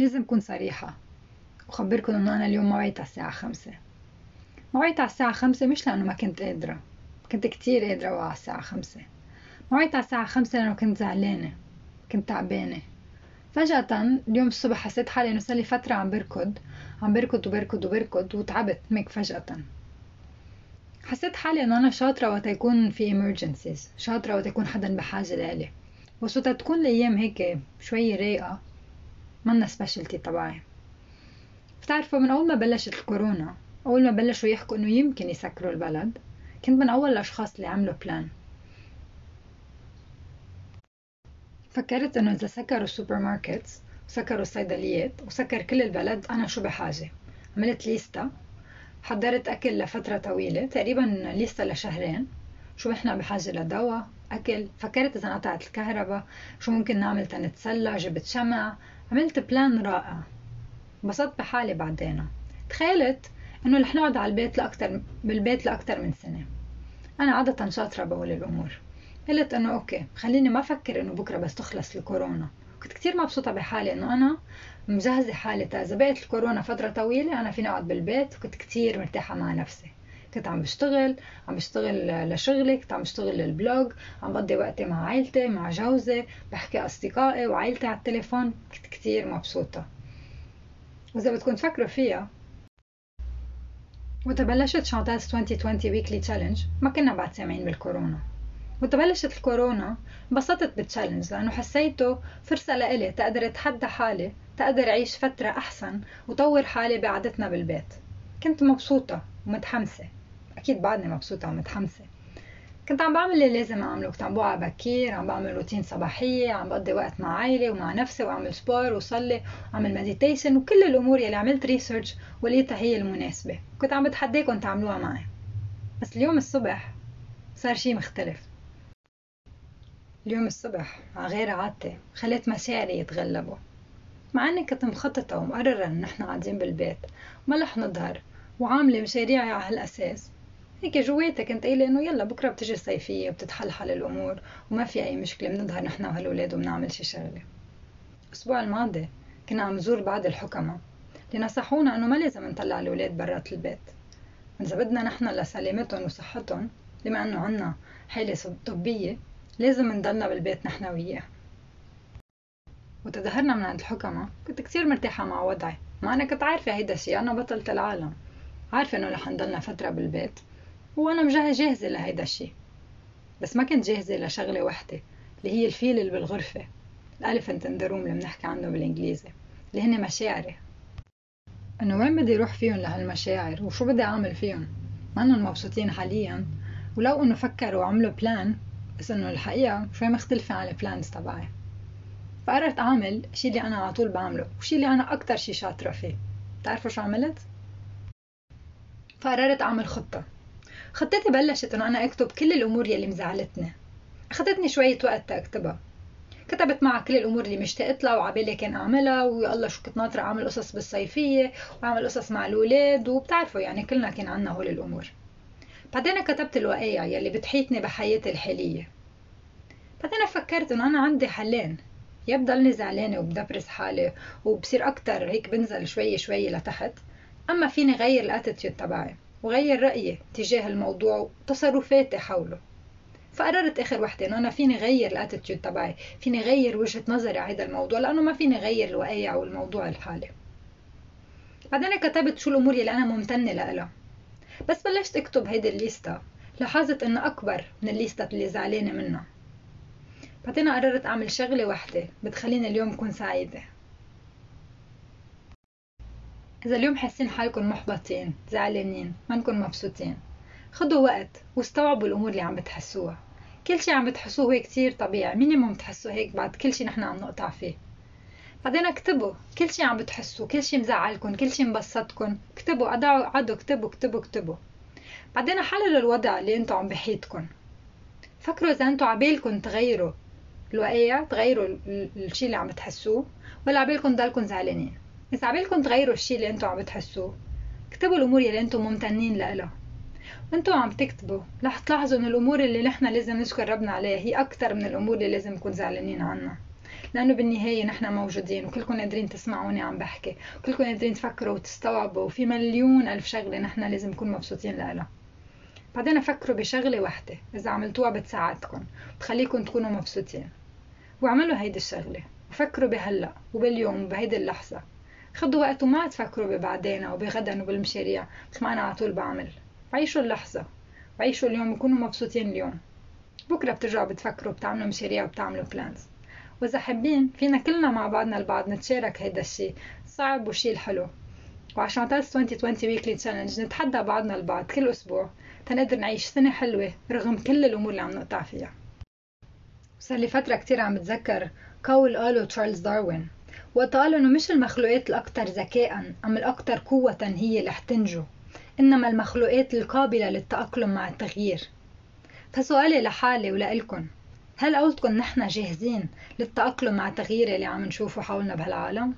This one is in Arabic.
لازم أكون صريحة. وخبركن إنه أنا اليوم ما وعيت على الساعة خمسة. ما وعيت على الساعة خمسة مش لأنه ما كنت قادرة. كنت كتير قادرة أوعى على الساعة خمسة. ما وعيت على الساعة خمسة لأنه كنت زعلانة. كنت تعبانة. فجأة اليوم الصبح حسيت حالي إنه صار لي فترة عم بركض. عم بركض وبركض وبركض وتعبت هيك فجأة. حسيت حالي إنه أنا شاطرة وقت يكون في emergencies. شاطرة وقت يكون حدا بحاجة لإلي. بس وقت تكون الأيام هيك شوي رايقة منا specialty تبعي بتعرفوا من أول ما بلشت الكورونا أول ما بلشوا يحكوا إنه يمكن يسكروا البلد كنت من أول الأشخاص اللي عملوا plan فكرت إنه إذا سكروا ال supermarkets وسكروا الصيدليات وسكر كل البلد أنا شو بحاجة؟ عملت ليستا حضرت أكل لفترة طويلة تقريبا ليستا لشهرين. شو إحنا بحاجة لدواء أكل؟ فكرت إذا انقطعت الكهرباء شو ممكن نعمل؟ تنتسلى جبت شمع عملت plan رائع. انبسطت بحالي بعدين. تخيلت إنه رح نقعد على البيت لأكتر بالبيت لأكتر من سنة. أنا عادة شاطرة بأولي الأمور. قلت إنه okay خليني ما أفكر إنه بكرة بس تخلص الكورونا. كنت كتير مبسوطة بحالي إنه أنا مجهزة حالي إذا بقيت الكورونا فترة طويلة أنا فيني أقعد بالبيت وكنت كتير مرتاحة مع نفسي. كنت عم بشتغل عم بشتغل لشغلي كنت عم بشتغل لل blog عم بقضي وقتي مع عائلتي مع جوزي بحكي أصدقائي وعائلتي على التليفون كنت كتير مبسوطة. وإذا بدكم تفكروا فيها وتبلشت Chanta's 2020 weekly challenge ما كنا بعد سامعين بالكورونا. وتبلشت الكورونا انبسطت بال challenge لأنه حسيته فرصة لإلي تقدر أتحدى حالي تقدر أعيش فترة أحسن وطور حالي بقعدتنا بالبيت. كنت مبسوطة ومتحمسة. أكيد بعدني مبسوطة ومتحمسة. كنت عم بعمل اللي لازم أعمله. كنت عم بوعى بكير عم بعمل روتين صباحية عم بقضي وقت مع عائلة ومع نفسي وأعمل sport وصلي وأعمل meditation وكل الأمور يلي عملت research ولقيتها هي المناسبة. كنت عم بتحداكم تعملوها معي. بس اليوم الصبح صار شي مختلف. اليوم الصبح غير عادتي خليت مشاعري يتغلبوا. مع إني كنت مخططة ومقررة إن إحنا قاعدين بالبيت وما رح نظهر وعاملة مشاريعي على هالأساس. هيك جواتي كنت قايلة إنه يلا بكرة بتجي الصيفية وبتتحلحل الأمور وما في أي مشكلة بنظهر نحن وهالولاد وبنعمل شي شغلة. الأسبوع الماضي كنا عم نزور بعض الحكماء اللي نصحونا إنه ما لازم نطلع الولاد برات البيت. إذا بدنا نحن لسلامتهم وصحتهم بما إنه عنا حالة طبية لازم نضلنا بالبيت نحن وياه وتظهرنا من عند الحكماء كنت كتير مرتاحة مع وضعي. مع أنا كنت عارفة هيدا الشي أنا بطلة العالم. عارفة إنه رح نضلنا فترة بالبيت. وأنا مجهزة جاهزة لهيدا الشي. بس ما كنت جاهزة لشغلة وحدة اللي هي الفيل اللي بالغرفة. الألفنت ان روم اللي بنحكي عنه بالإنجليزي اللي هن مشاعري. إنه وين بدي روح فيهم لهالمشاعر؟ وشو بدي أعمل فيهم؟ ما مبسوطين حاليا. ولو إنه فكروا وعملوا plan بس إنه الحقيقة شوي مختلفة عن ال plans تبعي. فقررت أعمل الشي اللي أنا على طول بعمله وشي اللي أنا أكتر شي شاطرة فيه. بتعرفوا شو عملت؟ فقررت أعمل خطة. خطتي بلشت إنه أنا أكتب كل الأمور يلي مزعلتني. أخذتني شوية وقت تأكتبها كتبت معها كل الأمور اللي مشتقت لها وعبالي كان أعملها ويا الله شو كنت ناطرة أعمل قصص بالصيفية وأعمل قصص مع الأولاد وبتعرفوا يعني كلنا كان عنا هول الأمور. بعدين كتبت الوقايع يلي بتحيطني بحياتي الحالية. بعدين فكرت إنه أنا عندي حلين. يا بضلني زعلانة وب depress حالي وبصير أكتر هيك بنزل شوي شوي لتحت. أما فيني غير ال attitude تبعي. وغير رأيي تجاه الموضوع وتصرفاتي حوله. فقررت آخر وحدة إنه أنا فيني غير ال attitude تبعي فيني غير وجهة نظري على هذا الموضوع لأنه ما فيني غير الوقايع والموضوع الحالي. بعدين كتبت شو الأمور اللي أنا ممتنة لها. بس بلشت أكتب هيدي الليستا لاحظت إنه أكبر من الليستا اللي زعلانة منها. بعدين قررت أعمل شغلة وحدة بتخليني اليوم أكون سعيدة. إذا اليوم حاسين حالكم محبطين زعلانين ما نكون مبسوطين. خدوا وقت واستوعبوا الأمور اللي عم بتحسوها. كل شي عم بتحسوه هو كتير طبيعي minimum تحسوا هيك بعد كل شي نحن عم نقطع فيه. بعدين اكتبوا كل شي عم بتحسوا كل شي مزعلكم كل شي مبسطكم. اكتبوا قعدوا قعدوا اكتبوا اكتبوا اكتبوا. بعدين حللوا الوضع اللي انتو عم بحيطكم. فكروا إذا انتو عبالكم تغيروا الوقايع تغيروا الشي اللي عم بتحسوه ولا عبالكم تضلكم زعلانين. إذا عبالكم تغيروا الشي اللي انتو عم بتحسوه. اكتبوا الأمور اللي انتو ممتنين لها وانتو عم تكتبوا. رح تلاحظوا ان الأمور اللي نحن لازم نشكر ربنا عليها هي أكتر من الأمور اللي لازم نكون زعلانين عنها. لأنه بالنهاية نحن موجودين وكلكم قادرين تسمعوني عم بحكي. وكلكم قادرين تفكروا وتستوعبوا. وفي مليون ألف شغلة نحن لازم نكون مبسوطين لها بعدين فكروا بشغلة واحدة إذا عملتوها بتساعدكم. بتخليكم تكونوا مبسوطين. واعملوا هيدي الشغلة. وفكروا بهلأ. وباليوم. وبهيدي اللحظة. خدوا وقت وما تفكروا ببعدين وبغدا وبالمشاريع مثل ما أنا على طول بعمل. عيشوا اللحظة. وعيشوا اليوم وكونوا مبسوطين اليوم. بكرة بترجعوا بتفكروا بتعملوا مشاريع وبتعملوا plans وإذا حابين فينا كلنا مع بعضنا البعض نتشارك هيدا الشيء. صعب وشيء الحلو. وع Chanta's 2020 weekly challenge نتحدى بعضنا البعض كل أسبوع تنقدر نعيش سنة حلوة رغم كل الأمور اللي عم نقطع فيها. صار لي فترة كتير عم بتذكر قول قاله تشارلز داروين. وقت قال إنه مش المخلوقات الأكثر ذكاء أم الأكثر قوة هي اللي حتنجو إنما المخلوقات القابلة للتأقلم مع التغيير فسؤالي لحالي ولإلكن هل قولتكن نحن جاهزين للتأقلم مع التغيير اللي عم نشوفه حولنا بهالعالم؟